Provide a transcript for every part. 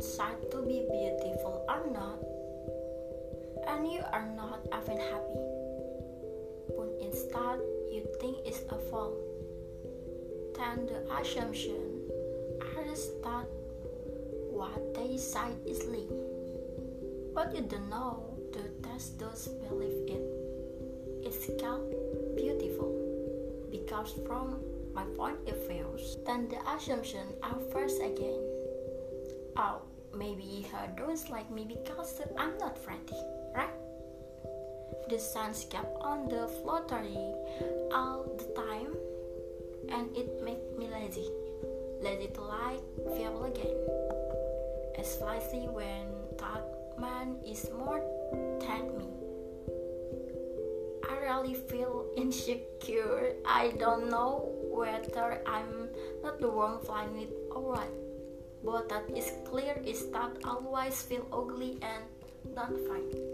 inside to be beautiful or not, and you are not even happy. But instead, you think it's a fault. Then the assumption is that what they say is lie. But you don't know the test does believe it. It's called beautiful because from my point of view, then the assumption are first again. Oh, maybe her don't like me because I'm not friendly, right? The sun kept on the fluttery all the time and it make me lazy. Lazy to like feel again. Especially when that man is more than me. I really feel insecure. I don't know whether I'm not the one flying it or what. But that is clear is that always feel ugly and not fine.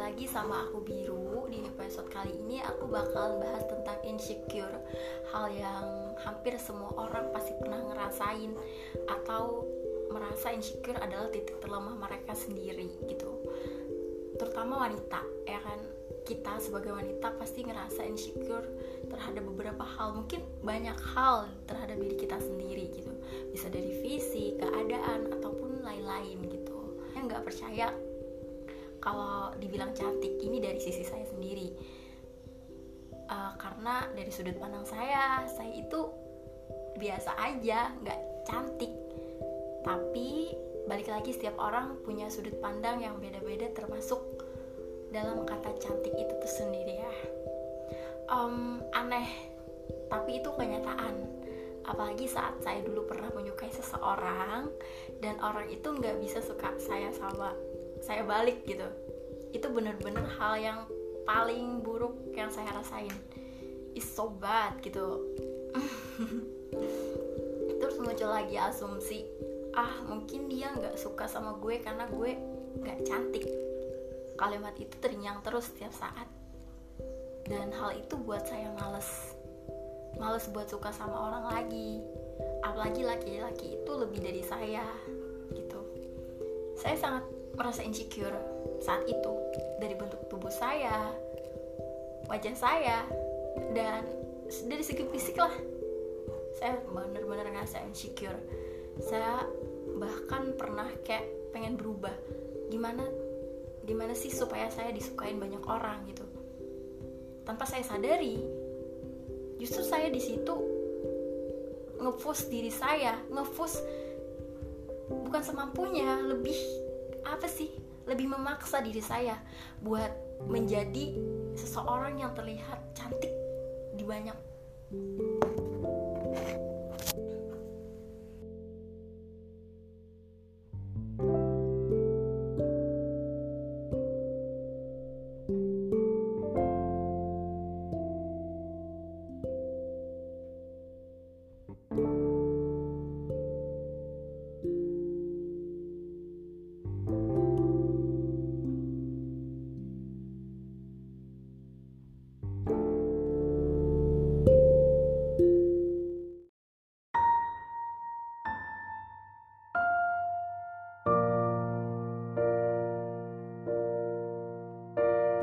Lagi sama aku Biru Di episode kali ini aku bakalan bahas tentang insecure Hal yang hampir semua orang pasti pernah ngerasain Atau merasa insecure adalah titik terlemah mereka sendiri gitu. Terutama wanita, ya kan? Kita sebagai wanita pasti ngerasa insecure terhadap beberapa hal mungkin banyak hal terhadap diri kita sendiri gitu. Bisa dari visi keadaan ataupun lain-lain gitu. Yang nggak percaya kalau dibilang cantik ini dari sisi saya sendiri. Uh, karena dari sudut pandang saya saya itu biasa aja nggak cantik. Tapi balik lagi setiap orang punya sudut pandang yang beda-beda termasuk dalam kata cantik itu tuh sendiri ya. Um, aneh tapi itu kenyataan. Apalagi saat saya dulu pernah menyukai seseorang dan orang itu nggak bisa suka saya sama saya balik gitu. Itu bener-bener hal yang paling buruk yang saya rasain. Is so bad gitu. Terus muncul lagi asumsi ah mungkin dia nggak suka sama gue karena gue nggak cantik. Kalimat itu terngiang terus setiap saat. Dan hal itu buat saya males. Males buat suka sama orang lagi. Apalagi laki-laki itu lebih dari saya gitu. Saya sangat merasa insecure saat itu dari bentuk tubuh saya wajah saya dan dari segi fisik lah. Saya bener-bener ngerasa insecure. Saya bahkan pernah kayak pengen berubah. Gimana gimana sih supaya saya disukain banyak orang gitu? Tanpa saya sadari justru saya di situ ngefus diri saya ngefus bukan semampunya lebih apa sih? Lebih memaksa diri saya buat menjadi seseorang yang terlihat cantik di banyak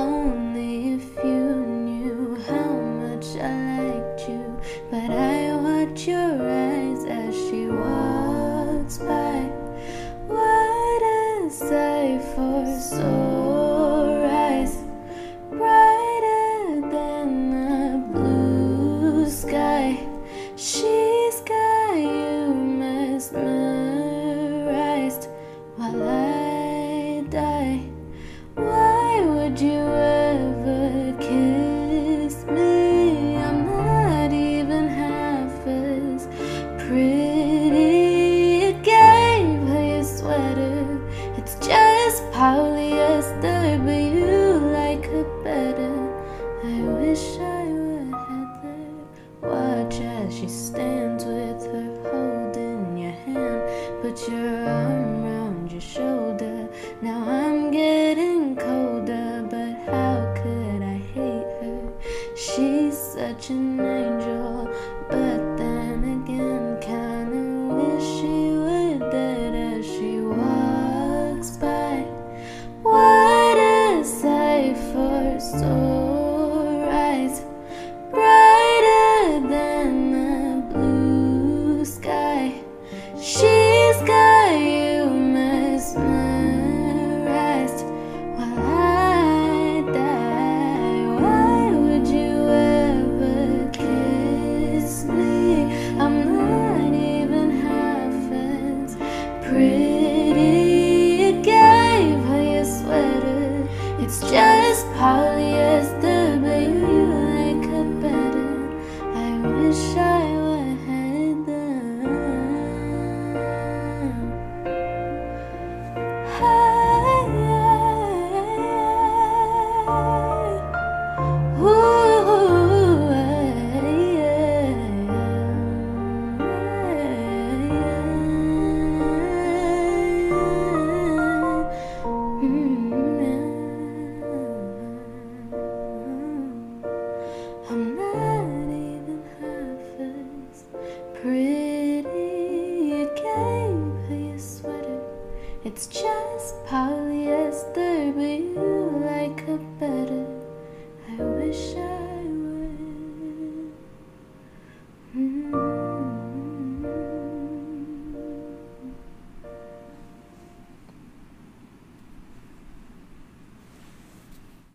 lonely. She's such an angel, but then again, kinda wish she were dead as she walks by. What a sight for souls. I'll